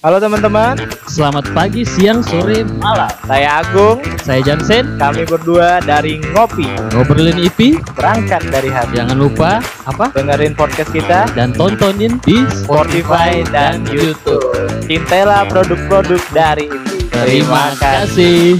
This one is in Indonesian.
Halo teman-teman, Selamat pagi, siang, sore, malam. saya Agung. Saya Jansen, Kami berdua dari Ngopi, ngobrolin IP. berangkat dari hati. Jangan lupa apa? Dengerin podcast kita Dan tontonin di Spotify dan YouTube. Cintailah produk-produk dari IP. Terima kasih.